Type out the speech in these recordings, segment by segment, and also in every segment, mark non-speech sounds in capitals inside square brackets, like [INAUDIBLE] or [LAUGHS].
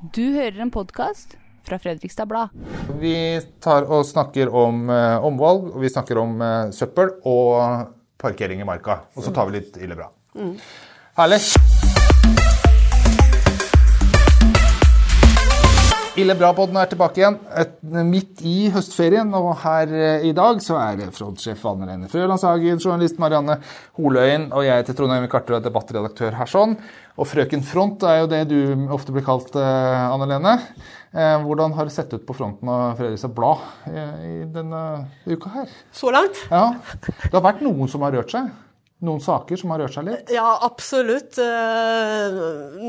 Du hører en podkast fra Fredrikstad Blad. Vi tar og snakker om eh, omvalg, og vi snakker om eh, søppel og parkering i marka. Og så tar vi litt ille bra. Herlig. Ille bra-podden er tilbake igjen et, midt i høstferien. Og her eh, i dag så er det frontsjef Anne Lene Frølandshagen, journalist Marianne Holøyen og jeg til Trondheim Karter og debattredaktør her sånn. Og Frøken Front er jo det du ofte blir kalt, eh, Anne Lene. Eh, Hvordan har det sett ut på fronten av Fredrikstad Blad eh, i denne uka her? Så langt? Ja, Det har vært noen som har rørt seg? Noen saker som har rørt seg litt? Ja, absolutt. Eh,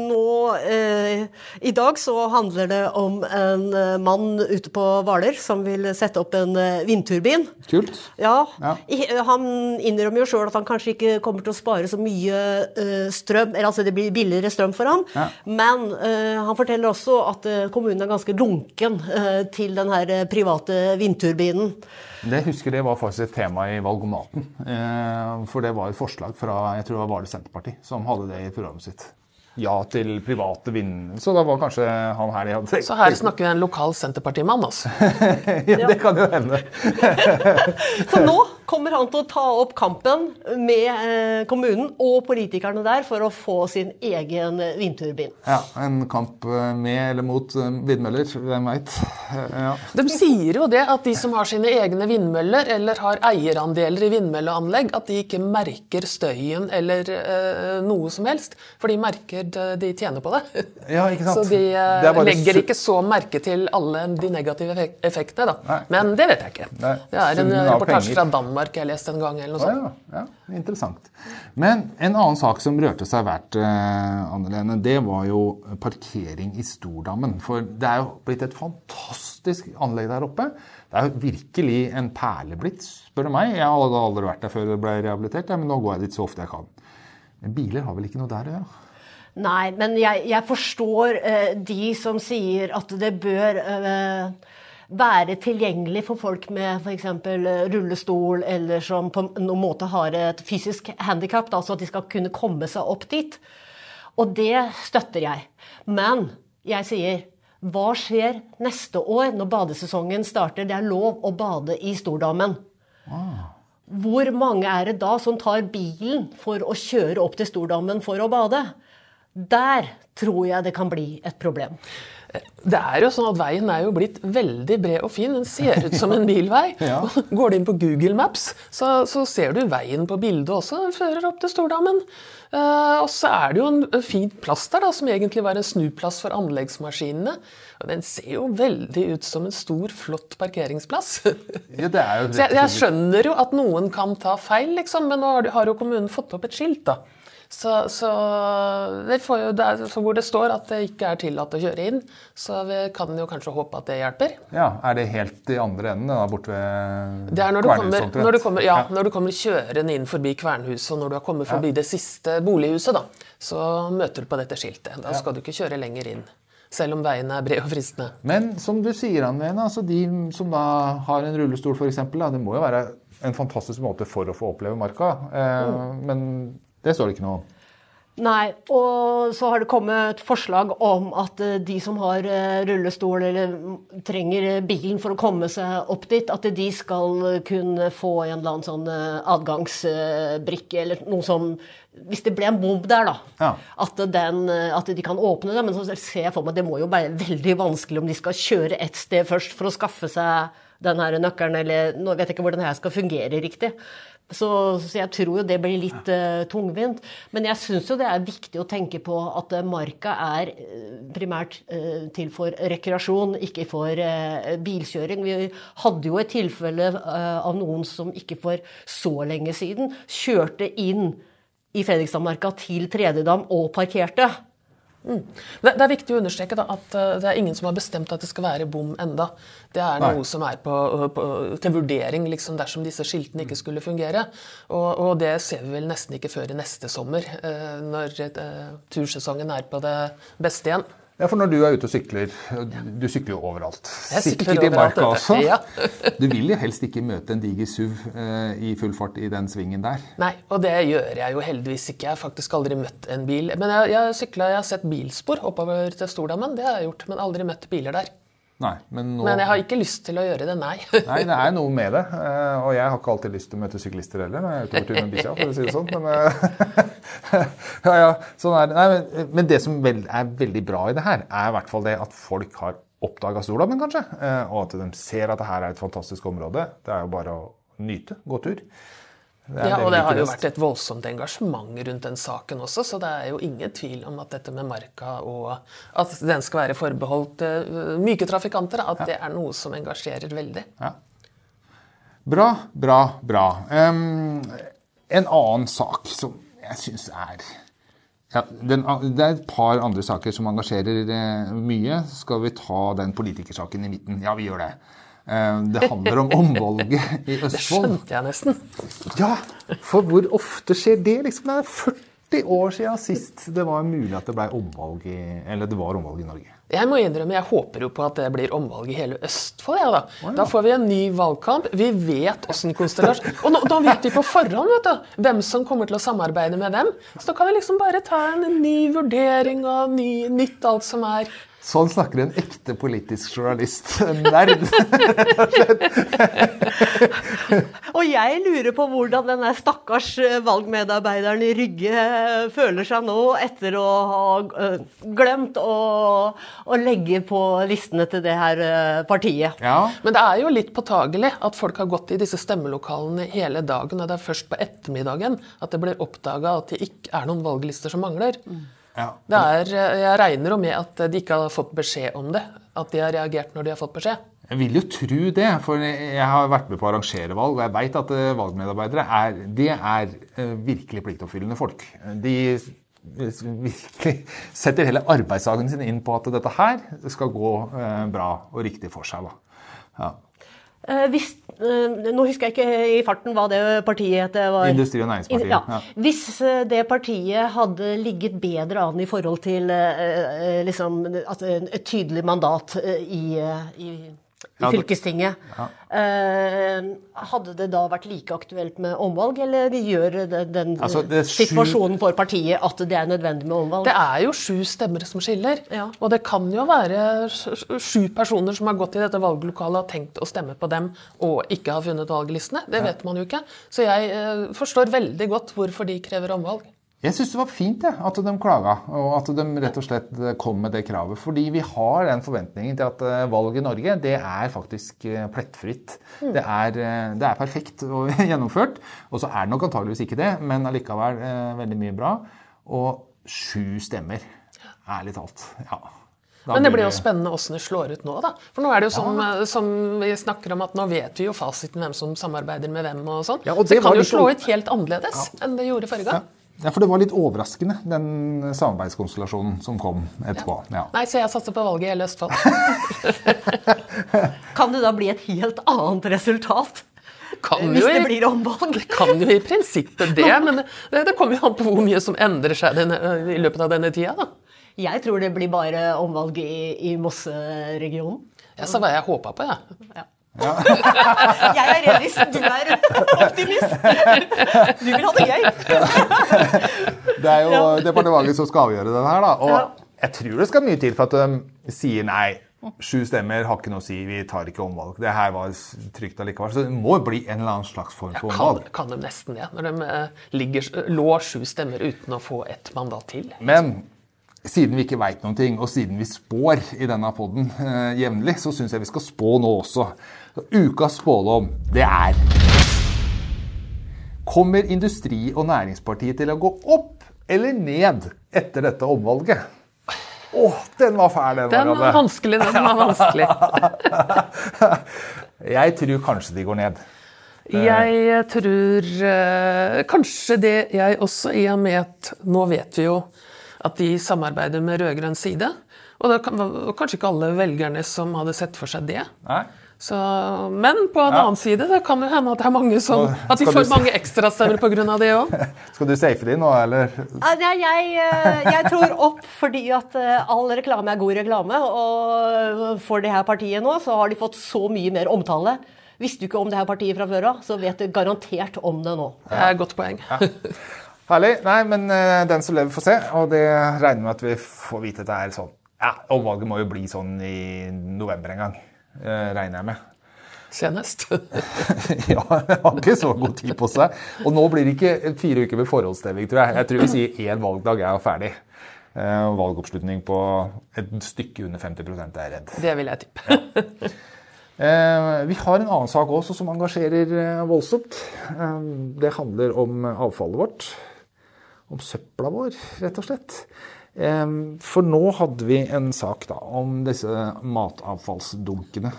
Nå eh, I dag så handler det om en eh, mann ute på Hvaler som vil sette opp en vindturbin. Kult. Ja, Ja. Han innrømmer jo sjøl at han kanskje ikke kommer til å spare så mye strøm, eller altså det blir billigere strøm for ham, Ja. men han forteller også at kommunen er ganske lunken til den her private vindturbinen. Det husker det var faktisk et tema i Valgomaten. Eh, for det var et forslag fra jeg tror det var det Senterparti som hadde det i programmet sitt. Ja til private vind... Så da var kanskje han her de hadde tenkt. Så her snakker vi en lokal Senterpartimann, altså. [LAUGHS] ja, det kan jo hende. [LAUGHS] Så nå kommer han til å ta opp kampen med eh, kommunen og politikerne der for å få sin egen vindturbin. Ja, En kamp eh, med eller mot eh, vindmøller, hvem veit. Ja. De sier jo det at de som har sine egne vindmøller eller har eierandeler i vindmølleanlegg, at de ikke merker støyen eller noe som helst. For de merker det, de tjener på det. Ja, ikke sant? Så de eh, bare legger ikke så merke til alle de negative effektene, da. Nei. Men det vet jeg ikke. Nei, Det er en eh, reportasje fra Danmark jeg leste en gang. eller noe sånt. ja, ja, interessant. Men en annen sak som rørte seg eh, Anne det var jo parkering i Stordammen. For det er jo blitt et fantastisk anlegg der oppe. Det er jo virkelig en perle blitt, spør du meg. Jeg hadde aldri vært der før det ble rehabilitert, ja, men nå går jeg dit så ofte jeg kan. Men biler har vel ikke noe der å gjøre? Nei, men jeg, jeg forstår eh, de som sier at det bør eh, være tilgjengelig for folk med f.eks. rullestol, eller som på noen måte har et fysisk handikap, altså at de skal kunne komme seg opp dit. Og det støtter jeg. Men jeg sier hva skjer neste år når badesesongen starter? Det er lov å bade i Stordammen. Hvor mange er det da som tar bilen for å kjøre opp til Stordammen for å bade? Der tror jeg det kan bli et problem. Det er jo sånn at Veien er jo blitt veldig bred og fin. Den ser ut som en bilvei. [LAUGHS] Ja. Går du inn på Google Maps, så, så ser du veien på bildet også. Den fører opp til Stordammen. Uh, og så er det jo en en fin plass der, da, som egentlig var en snuplass for anleggsmaskinene. Og den ser jo veldig ut som en stor, flott parkeringsplass. Ja, det er jo [LAUGHS] Så jeg, jeg skjønner jo at noen kan ta feil, liksom, men nå har, har jo kommunen fått opp et skilt. da. Så, så, jo, det er, så hvor det står at det ikke er tillatt å kjøre inn, så vi kan jo kanskje håpe at det hjelper. Ja, Er det helt i andre enden, da, borte ved Det er når du, Kvernhuset kommer, når, du kommer, ja, når du kommer kjørende inn forbi Kvernhuset, og når du har kommet forbi det siste bolighuset, da, så møter du på dette skiltet. Da skal du ikke kjøre lenger inn. Selv om veien er bred og fristende. Men som du sier, Anne altså de som da har en rullestol f.eks., det må jo være en fantastisk måte for å få oppleve marka. Eh, Men det står det ikke noe om. Nei, og så har det kommet forslag om at eh, de som har eh, rullestol eller trenger eh, bilen for å komme seg opp dit, at de skal kunne få en eller annen sånn adgangsbrikke eller noe som Hvis det ble en bom der, da. Ja. At, den, at de kan åpne det. Men så ser jeg for meg det må jo være veldig vanskelig om de skal kjøre et sted først for å skaffe seg den her nøkkelen, eller nå vet jeg ikke hvordan det her skal fungere riktig. Så, så jeg tror jo det blir litt uh, tungvint. Men jeg syns jo det er viktig å tenke på at uh, marka er eh, primært uh, til for rekreasjon, ikke for bilkjøring. Vi hadde jo et tilfelle av noen som ikke for så lenge siden kjørte inn i Fredrikstadmarka til Tredjedam og parkerte. Det, det er viktig å understreke da, at eh, det er ingen som har bestemt at det skal være bom enda. Det er Nei. noe som er på, på, til vurdering liksom, dersom disse skiltene ikke skulle fungere. Og, og det ser vi vel nesten ikke før i neste sommer, eh, når eh, tursesongen er på det beste igjen. Ja, for når du er ute og sykler Du sykler jo overalt. Jeg sykler Sikkert i marka også. Ja. [LAUGHS] Du vil jo helst ikke møte en diger SUV eh, i full fart i den svingen der. Nei, og det gjør jeg jo heldigvis ikke. Jeg har faktisk aldri møtt en bil. Men jeg, jeg, syklet, jeg har sett bilspor oppover til Stordammen, det har jeg gjort, men aldri møtt biler der. Nei, men nå Men jeg har ikke lyst til å gjøre det, nei. [LAUGHS] Nei, det er noe med det. eh, Og jeg har ikke alltid lyst til å møte syklister heller når jeg er ute på tur med bikkja, for å si det sånn. Men, eh, [LAUGHS] [LAUGHS] ja, ja, sånn er det. Nei, men, men det som vel, er veldig bra i det her, er i hvert fall det at folk har oppdaga Stordammen, kanskje. eh, Og at de ser at det her er et fantastisk område. Det er jo bare å nyte. Gå tur. Ja, og det har jo vært et voldsomt engasjement rundt den saken også, så det er jo ingen tvil om at dette med marka og at den skal være forbeholdt eh, myke trafikanter, at det er noe som engasjerer veldig. Ja. Bra, bra, bra. Um, en annen sak som jeg syns er ja, den, Det er et par andre saker som engasjerer eh, mye. Skal vi ta den politikersaken i midten? Ja, vi gjør det. Det handler om omvalget i Østfold. [LAUGHS] Det Skjønte jeg nesten. Ja, for hvor ofte skjer det? Liksom, det er 40 år siden sist det var mulig at det ble omvalg i, eller det var omvalg i Norge. Jeg må innrømme, jeg håper jo på at det blir omvalg i hele Østfold. Ja, da. da får vi en ny valgkamp. Vi vet åssen konstellasjon Og nå, nå vet vi på forhånd vet du, hvem som kommer til å samarbeide med hvem. Så da kan vi liksom bare ta en ny vurdering og ny, nytt alt som er. Sånn snakker en ekte politisk journalist. En nerd. Jeg lurer på hvordan den stakkars eh, valgmedarbeideren i Rygge eh, føler seg nå etter å ha eh, glemt å, å legge på listene til det her partiet. Ja, Men det er jo litt påtagelig at folk har gått i disse stemmelokalene hele dagen, og det er først på ettermiddagen at det blir oppdaga at det ikke er noen valglister som mangler. ja. Det er, jeg regner jo med at de ikke har fått beskjed om det. At de har reagert når de har fått beskjed. Jeg vil jo tro det, for jeg har vært med på å arrangere valg, og jeg veit at eh, valgmedarbeidere er, det er eh, virkelig pliktoppfyllende folk. De virkelig setter hele arbeidsdagen sin inn på at dette her skal gå eh, bra og riktig for seg. Da. Ja. Hvis, nå husker jeg ikke i farten hva det partiet het. Industri- og Næringspartiet, Ja. Hvis det partiet hadde ligget bedre an i forhold til liksom, et tydelig mandat i, i, i Ja, det- fylkestinget, eh, hadde det da vært like aktuelt med omvalg, eller gjør den, den Altså, det situasjonen for partiet at det er nødvendig med omvalg? Det er jo sju stemmer som skiller. Ja. Og det kan jo være sj- sju personer som har gått i dette valglokalet og tenkt å stemme på dem og ikke har funnet valglistene. Det vet man jo ikke. Så jeg eh, forstår veldig godt hvorfor de krever omvalg. Jeg syns det var fint ja, at de klaga, og at de rett og slett kom med det kravet. Fordi vi har den forventningen til at valget valg i Norge det er faktisk plettfritt. plettfritt. Det, er, eh, det er perfekt og [LAUGHS] gjennomført. Og så er det nok antageligvis ikke det, men allikevel eh, veldig mye bra. Og sju stemmer, ærlig talt. Ja. Da Men det blir jo spennende åssen det slår ut nå, da. For nå er det jo som, ja. som vi snakker om at nå vet vi jo fasiten hvem som samarbeider med hvem og sånn. Ja, og Så det det kan jo slå sånn- ut helt annerledes enn det gjorde forrige gang. Ja, for det var litt overraskende, den samarbeidskonstellasjonen som kom etterpå. Ja. Nei, så jeg satser på valget i hele [LAUGHS] Østfold. Kan det da bli et helt annet resultat? Kan Hvis jo det blir omvalg? Det kan jo i prinsippet det, [LAUGHS] men det, det kommer jo an på hvor mye som endrer seg denne, i løpet av denne tida. da. Jeg tror det blir bare omvalg i, i Mosseregionen. Ja, så hva jeg håpa på, jeg. Ja. Jeg er realist, du er optimist. Du vil ha det gøy. Det er jo departementet som skal avgjøre den her, da. Og Ja. jeg tror det skal mye til for at de sier nei. Sju stemmer har ikke noe å si, vi tar ikke omvalg. Det her var trygt allikevel. Så det må bli en eller annen slags form for omvalg. Ja, kan de nesten det, når de eh, ligger, lå sju stemmer uten å få ett mandat til. Men siden vi ikke veit noen ting, og siden vi spår i denne poden eh, jevnlig, så syns jeg vi skal spå nå også. Ukas spådom, det er Kommer Industri- og Næringspartiet til å gå opp eller ned etter dette omvalget? Å, den var fæl, den. Den var vanskelig, den var vanskelig. [LAUGHS] Jeg tror kanskje de går ned. Jeg tror eh, kanskje det jeg også, i og med at nå vet vi jo at de samarbeider med rød-grønn side. Og det var kanskje ikke alle velgerne som hadde sett for seg det. Nei? Så, men på en Ja. annen side, det kan jo hende at det er mange som At de får du- mange ekstrastemmer pga. det òg. [LAUGHS] Skal du safe de nå, eller? Ja, jeg, eh, jeg tror opp fordi at eh, all reklame er god reklame. Og for det her partiet nå, så har de fått så mye mer omtale. Visste du ikke om det her partiet fra før av, så vet du garantert om det nå. Det er et godt poeng. Herlig. Nei, men eh, den som lever, får se. Og det regner med at vi får vite at det er sånn. Ja, og valget må jo bli sånn i november en gang. Eh, regner jeg med. Senest. [LAUGHS] ja, jeg har ikke så god tid på seg. Og nå blir det ikke fire uker med forhåndsstemming, tror jeg. Jeg tror vi sier én valgdag er ferdig. Eh, valgoppslutning på et stykke under 50 er jeg redd. Det vil jeg tippe. Eh, Vi har en annen sak også som engasjerer voldsomt. Det handler om avfallet vårt. Om søpla vår, rett og slett. Eh, For nå hadde vi en sak da, om disse matavfallsdunkene.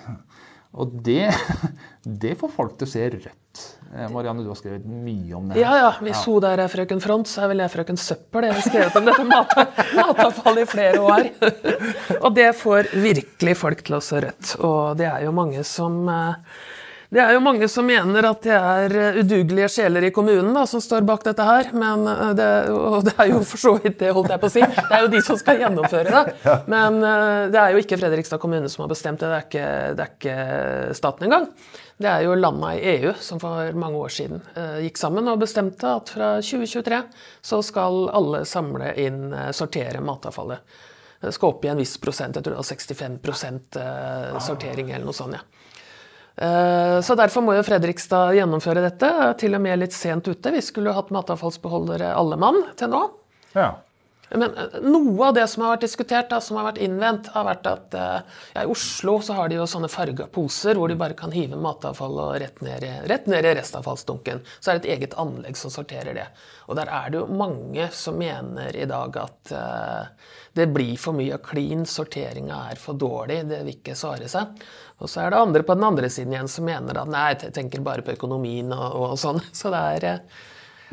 Og det, [LAUGHS] det får folk til å se rødt. Eh, Marianne, du har skrevet mye om det. her. Ja, ja. Hvis hun der er frøken Front, så er vel jeg frøken Søppel. Jeg har skrevet om dette mat [LAUGHS] matavfallet i flere år. Og det får virkelig folk til å se rødt. Og det er jo mange som eh, det er jo mange som mener at det er eh, udugelige sjeler i kommunen da, som står bak dette her. Men eh, det, og det er jo for så vidt det, holdt jeg på å si. Det er jo de som skal gjennomføre det. [LAUGHS] Men eh, det er jo ikke Fredrikstad kommune som har bestemt det. Det er ikke, det er ikke staten engang. Det er jo landa i EU som for mange år siden gikk sammen og bestemte at fra 2023 så skal alle samle inn, sortere matavfallet. Det skal opp i en viss prosent, jeg tror det var 65 eh, sortering eller noe sånt. ja. Eh, Så derfor må jo Fredrikstad gjennomføre dette, til og med litt sent ute. Vi skulle jo hatt matavfallsbeholdere alle mann til nå. Ja. Men eh, noe av det som har vært diskutert, da, som har vært innvendt, har vært at eh, ja, i Oslo så har de jo sånne farga poser hvor de bare kan hive matavfall og rett ned, i- rett ned i restavfallsdunken. Så er det et eget anlegg som sorterer det. Og der er det jo mange som mener i dag at uh, det blir for mye klin, sorteringa er for dårlig, det vil ikke svare seg. Og så er det andre på den andre siden igjen som mener at nei, jeg tenker bare på økonomien og, og sånn. [LAUGHS] Så det er eh,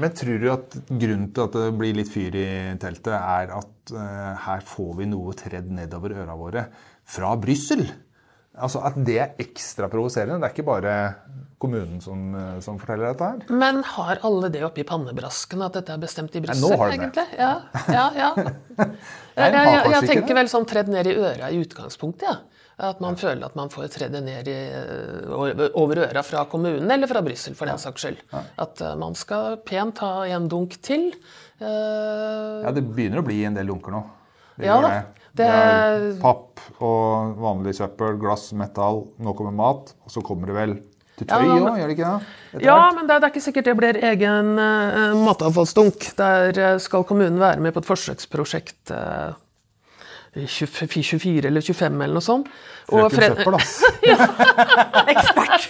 Men tror du at grunnen til at det blir litt fyr i teltet, er at eh, her får vi noe tredd nedover øra våre fra Brussel? Altså At det er ekstra provoserende? Det er ikke bare kommunen som, eh, som forteller dette her? Men har alle det oppi pannebrasken at dette er bestemt i Brussel? egentlig? Ja, ja, ja. [LAUGHS] Jeg, jeg, jeg, tenker vel sånn tredd ned i øra i utgangspunktet. Ja. At man føler at man får tredd det ned i, over- over øra fra kommunen, eller fra Brussel for den saks skyld. At eh, man skal pent ha en dunk til. Eh, Ja, Det begynner å bli en del dunker nå. Det Ja da. Det. Er papp og vanlig søppel, glass, metall. Nå kommer mat, og så kommer det vel til tøy òg, ja, gjør det ikke det? Etter Ja, hvert. men det, det er ikke sikkert det blir egen uh, matavfallsdunk. Der eh, skal kommunen være med på et forsøksprosjekt eh, 20 24 eller 25 eller noe sånt. Frøken Fred- Søppel, Ekspert!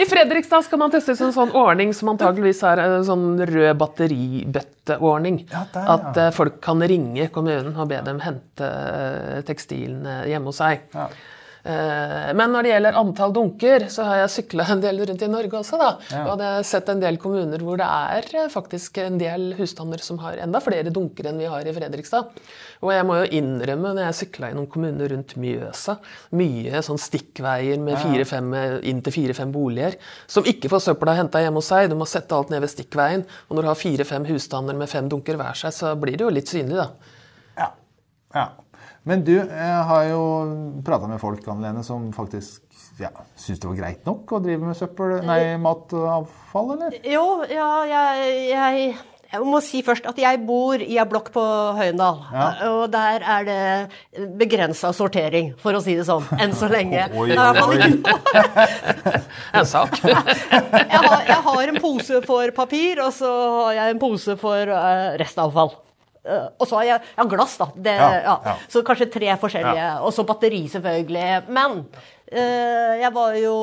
I Fredrikstad skal man teste en sånn ordning som antageligvis er en sånn rød batteribøtteordning. Ja, der, ja. At eh, folk kan ringe kommunen og be dem hente eh, tekstilene hjemme hos seg. Eh, Men når det gjelder antall dunker, så har jeg sykla en del rundt i Norge også. da. Ja. Og har sett en del kommuner hvor det er eh, faktisk en del husstander som har enda flere dunker enn vi har i Fredrikstad. Og jeg må jo innrømme, når jeg sykla i noen kommuner rundt Mjøsa, mye sånn stikkveier med fire-fem, inn til fire-fem boliger, som ikke får søpla henta hjemme hos seg. Du må sette alt ned ved stikkveien. Og når du har fire-fem husstander med fem dunker hver seg, så blir det jo litt synlig, da. Ja. ja. Men du, jeg har jo prata med folk Anne Lene, som faktisk ja, syns det var greit nok å drive med søppel, nei, matavfall, eller? Jo, ja, jeg, jeg, jeg må si først at jeg bor i ei blokk på Høyendal. Ja. Og der er det begrensa sortering, for å si det sånn. Enn så lenge. [LAUGHS] Oi, oi, noe. [LAUGHS] En sak. [LAUGHS] Jeg har, jeg har en pose for papir, og så har jeg en pose for eh, restavfall. Eh, og så har jeg ja, glass, da. Det, Ja, ja, ja. Så kanskje tre forskjellige. Og så batteri, selvfølgelig. Men eh, jeg var jo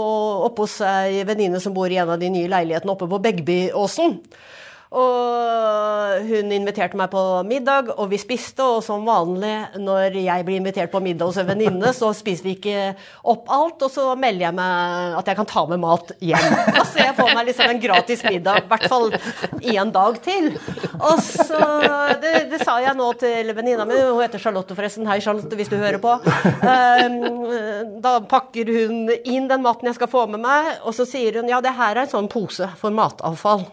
oppe hos ei venninne som bor i en av de nye leilighetene oppe på Begbyåsen. Og hun inviterte meg på middag, og vi spiste. Og som vanlig når jeg blir invitert på middag hos en venninne, så spiser vi ikke opp alt. Og så melder jeg meg at jeg kan ta med mat hjem. Da ser jeg for meg liksom en gratis middag, i hvert fall en dag til. Og så Det, det sa jeg nå til venninna mi, hun heter Charlotte forresten. Hei, Charlotte, hvis du hører på. Um, da pakker hun inn den maten jeg skal få med meg, og så sier hun ja, det her er en sånn pose for matavfall.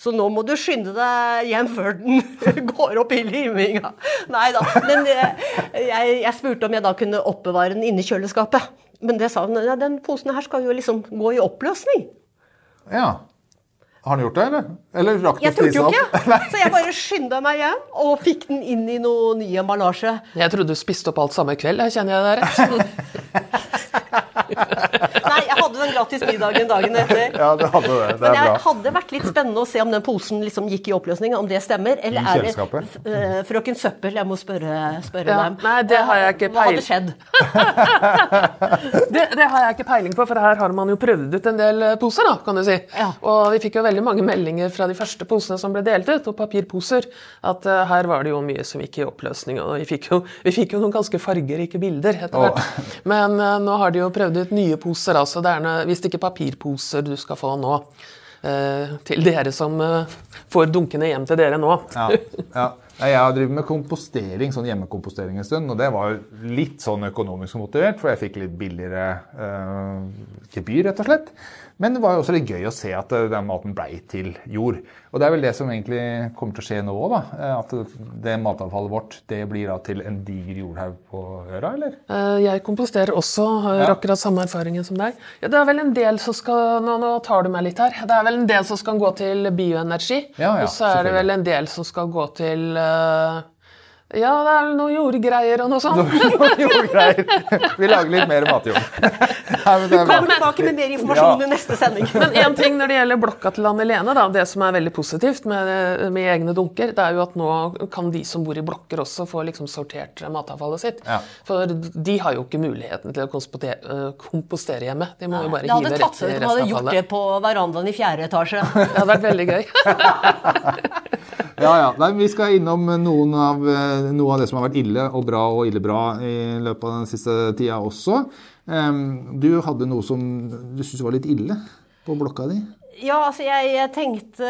Så nå må du skynde deg hjem før den [LAUGHS] går opp i liminga. Nei da. Men eh, jeg, jeg, spurte om jeg da kunne oppbevare den inni kjøleskapet. Men det sa hun. Ja, den posen her skal jo liksom gå i oppløsning. Ja. Har han gjort det, eller? Eller rakk Jeg opp? Jeg turte jo ikke. [LAUGHS] Så jeg bare skynda meg hjem og fikk den inn i noe ny emballasje. Jeg trodde du spiste opp alt samme kveld. Jeg kjenner jeg deg rett. [LAUGHS] Nei, jeg hadde den gratis middagen dagen etter. Ja, det hadde det. Det Men det hadde vært litt spennende å se om den posen liksom gikk i oppløsning, om det stemmer. Eller I er det eh, frøken Søppel? Jeg må spørre, spørre Ja, dem. nei, det har jeg ikke Hva hadde skjedd? [LAUGHS] Det, det har jeg ikke peiling på, for her har man jo prøvd ut en del eh, poser. da, kan du si. Ja. Og vi fikk jo veldig mange meldinger fra de første posene som ble delt ut, og papirposer, at uh, her var det jo mye som gikk i oppløsning. Og vi fikk jo, vi fikk jo noen ganske fargerike bilder etter hvert. Oh. Men uh, nå har de jo prøvd ut nye poser, altså. Det er noe- visst ikke papirposer du skal få nå. eh, til dere som eh, får dunkene hjem til dere nå. Ja, ja. Jeg har drevet med kompostering, sånn hjemmekompostering en stund, og det var litt sånn økonomisk motivert, for jeg fikk litt billigere eh, gebyr, rett og slett. Men det var jo også litt gøy å se at eh, den maten blei til jord. Og det er vel det som egentlig kommer til å skje nå òg, da. eh, At det matavfallet vårt det blir da til en diger jordhaug på øra, eller? Eh, Jeg komposterer også, har Ja. akkurat samme erfaringen som deg. Ja, det er vel en del som skal nå, nå tar du meg litt her. Det er vel en del som skal gå til bioenergi. Ja, ja, og så er det vel en del som skal gå til uh... Ja, det er vel noe jordgreier og noe sånt. [LAUGHS] Jordgreier. Vi lager litt mer matjord. [LAUGHS] Det bra. Kommer tilbake med mer informasjon Ja. i neste sending. [LAUGHS] Men én ting når det gjelder blokka til Anne Lene, da, det som er veldig positivt med, med egne dunker, det er jo at nå kan de som bor i blokker også få liksom sortert matavfallet sitt. Ja. For de har jo ikke muligheten til å kompostere, eh, hjemme. De må jo bare Det hadde hive tatt rett seg i ut om du hadde gjort det på verandaen i fjerde etasje. [LAUGHS] Det hadde vært veldig gøy. [LAUGHS] Ja, ja. Nei, vi skal innom noen av, eh, noe av det som har vært ille og bra og ille bra i løpet av den siste tida også. Du hadde noe som du syntes var litt ille på blokka di. Ja, altså, jeg, jeg tenkte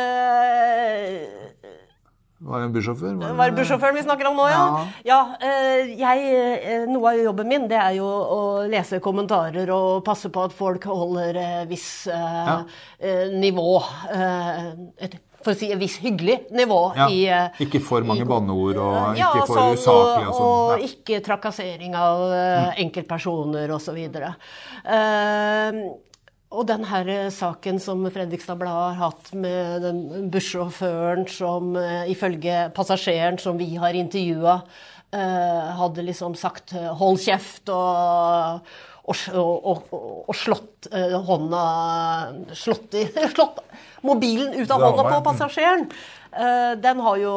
Var det en bussjåfør? Var det- Var det bussjåføren vi snakker om nå, ja? Ja, ja jeg, eh, Noe av jobben min det er jo å lese kommentarer og passe på at folk holder viss eh, Ja. eh, nivå. eh, Et, for å si et viss hyggelig nivå Ja, i eh, ikke for mange banneord og Ja, ikke for sånn, usaklig og sånn. og Ja. ikke trakassering av mm. enkeltpersoner osv. Uh, og den her eh, saken som Fredrikstad Blad har hatt med den bussjåføren som eh, ifølge passasjeren som vi har intervjua, hadde liksom sagt eh, 'hold kjeft' og og, og, og, slått eh, hånda Slått, i, [LAUGHS] slått mobilen ut av hånda på passasjeren. Eh, den har jo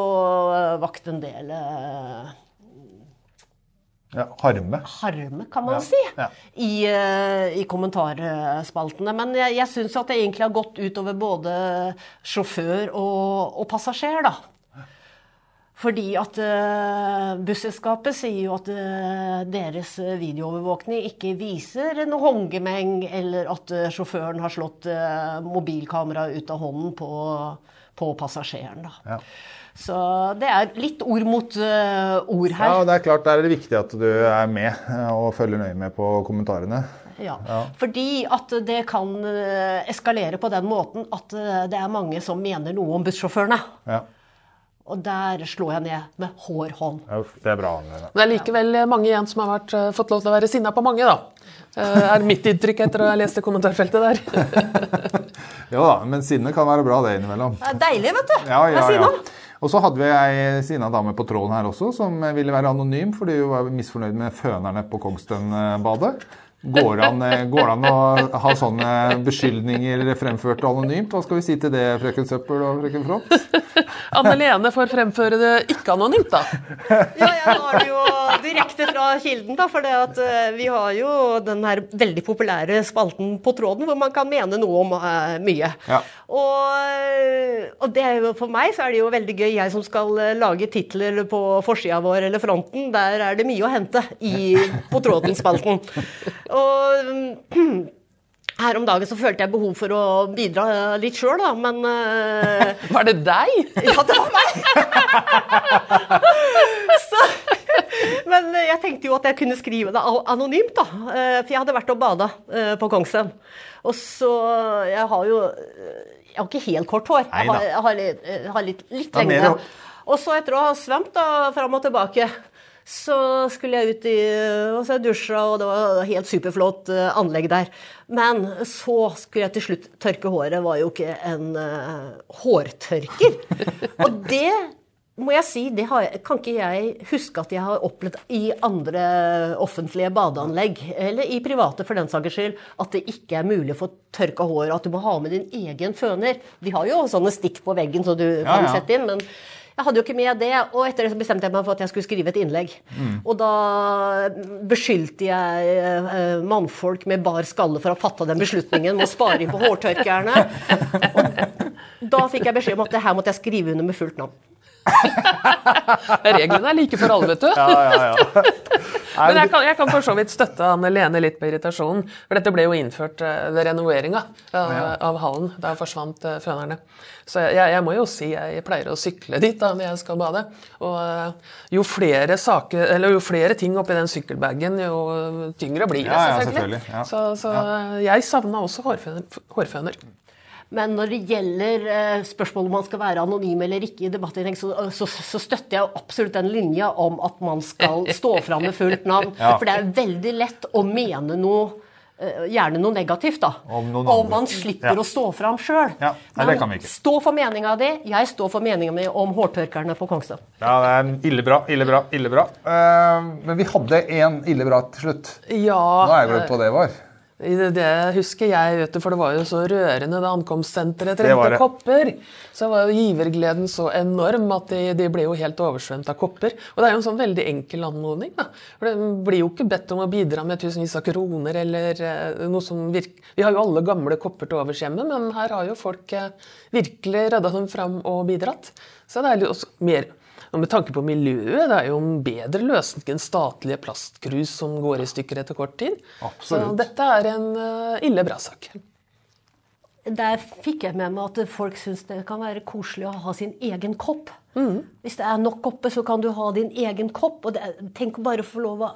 eh, vakt en del eh, Ja, harme. harme, kan man Ja, si, ja. i, uh, i kommentarspaltene. Men jeg, jeg syns at det egentlig har gått utover både sjåfør og, og passasjer, da. Fordi at uh, busselskapet sier jo at eh, deres videoovervåkning ikke viser noe håndgemeng, eller at eh, sjåføren har slått mobilkameraet ut av hånden på, på passasjeren. Da. Ja. Så det er litt ord mot eh, ord her. Ja, og det er klart der er det viktig at du er med eh, og følger nøye med på kommentarene. Ja. Fordi at det kan eh, eskalere på den måten at eh, det er mange som mener noe om bussjåførene. Ja. Og der slår jeg ned med hård hånd. Det er bra. Anne. Det er likevel mange igjen som har vært, eh, fått lov til å være sinna på mange, da. Eh, er mitt inntrykk etter å ha lest det kommentarfeltet der. [LAUGHS] Ja da, men sinne kan være bra det innimellom. Det er deilig, vet du. Ja, ja, ja. Og så hadde vi ei sinna dame på tråden her også, som ville være anonym fordi hun var misfornøyd med fønerne på Kongstenbadet. Går det an, går det an å ha sånne beskyldninger fremført anonymt? Hva skal vi si til det, frøken Søppel og frøken Frått? Anne Lene får fremføre det ikke anonymt, da. Ja, jeg har det jo direkte fra kilden, da. For det at eh, vi har jo den her veldig populære spalten På tråden, hvor man kan mene noe om eh, mye. Ja. Og, eh, og det er jo, for meg så er det jo veldig gøy, jeg som skal eh, lage titler på forsida vår eller fronten. Der er det mye å hente i På tråden-spalten. Og [CLEARS THROAT] her om dagen så følte jeg behov for å bidra litt sjøl, da, men uh, [LAUGHS] Var det deg? [LAUGHS] Ja, det var meg! [LAUGHS] så, men jeg tenkte jo at jeg kunne skrive det anonymt, da. Eh, For jeg hadde vært og bada eh, på Kongsheim. Og så Jeg har jo Jeg har ikke helt kort hår. Jeg har, jeg har litt, jeg har litt, litt å- Og så etter å ha svømt da, fram og tilbake, så skulle jeg ut i og så jeg dusja, og det var helt superflott eh, anlegg der. Men så skulle jeg til slutt tørke håret. var jo ikke en uh, hårtørker. [LAUGHS] og det må jeg si, det har jeg, kan ikke jeg huske at jeg har opplevd i andre offentlige badeanlegg, eller i private for den saks skyld, at det ikke er mulig å få tørka håret, at du må ha med din egen føner. De har jo sånne stikk på veggen så du Ja, kan ja. sette inn, men jeg hadde jo ikke med det, og etter det så bestemte jeg meg for at jeg skulle skrive et innlegg. Og da beskyldte jeg eh, mannfolk med bar skalle for å ha fatta den beslutningen med å spare på hårtørkerne. Og [LAUGHS] da fikk jeg beskjed om at det her måtte jeg skrive under med fullt navn. [LAUGHS] Reglene er like for alle, vet du. Ja, ja, ja. [LAUGHS] Men jeg kan, jeg kan for så vidt støtte Anne Lene litt på irritasjonen. For dette ble jo innført eh, ved renoveringa av, av hallen. Da forsvant eh, fønerne. Så jeg, jeg må jo si jeg pleier å sykle dit da når jeg skal bade. Og eh, jo flere saker, eller jo flere ting oppi den sykkelbagen, jo tyngre blir det, selvfølgelig. Så, så eh, jeg savna også hårføner. hårføner. Men når det gjelder eh, spørsmålet om man skal være anonym eller ikke i debattinnlegg, så, så, så støtter jeg absolutt den linja om at man skal [LAUGHS] stå fram med fullt navn. Ja. For det er veldig lett å mene noe eh, Gjerne noe negativt, da. Om andre. man slipper Ja. å stå fram sjøl. Ja, Men det kan vi ikke. Stå for meninga di. Jeg står for meninga mi om hårtørkerne på Kongstad. Ja, det er ille ille. Eh, men vi hadde én ille til slutt. Ja, Nå har jeg glemt hva det var. Det, det husker jeg, vet du, for det var jo så rørende da ankomstsenteret trengte kopper. Så var jo givergleden så enorm at de, de ble jo helt oversvømt av kopper. Og det er jo en sånn veldig enkel anmodning. da. For det blir jo ikke bedt om å bidra med tusenvis av kroner eller eh, noe som virker Vi har jo alle gamle kopper til overs hjemme, men her har jo folk eh, virkelig redda dem fram og bidratt. Så det er litt også mer og med tanke på miljøet, det er jo en bedre løsning enn statlige plastkrus som går i stykker etter kort tid. Absolutt. Så dette er en eh, ille bra sak. Der fikk jeg med meg at folk syns det kan være koselig å ha sin egen kopp. Mm. Hvis det er nok kopper, så kan du ha din egen kopp. Og det, tenk å bare få lov å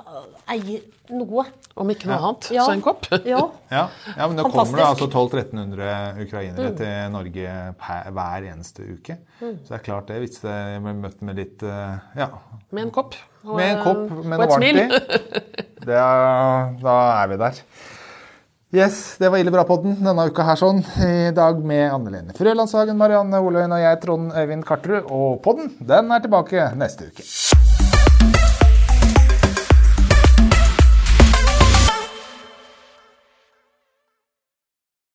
eie noe. Om ikke noe annet, Ja. så en kopp. [LAUGHS] Ja. Ja, ja men nå kommer det altså 1200-1300 ukrainere til Norge per, hver eneste uke. Så det er klart det, hvis det blir møtt med litt eh, Ja, Med en kopp. Og, med en kopp med og et smil. [LAUGHS] Det er, da er vi der. Yes, det var Ille bra-podden denne uka her sånn. I dag med Anne Lene Frølandshagen, Marianne Oløyen og jeg, Trond Øyvind Karterud. Og podden, den er tilbake neste uke.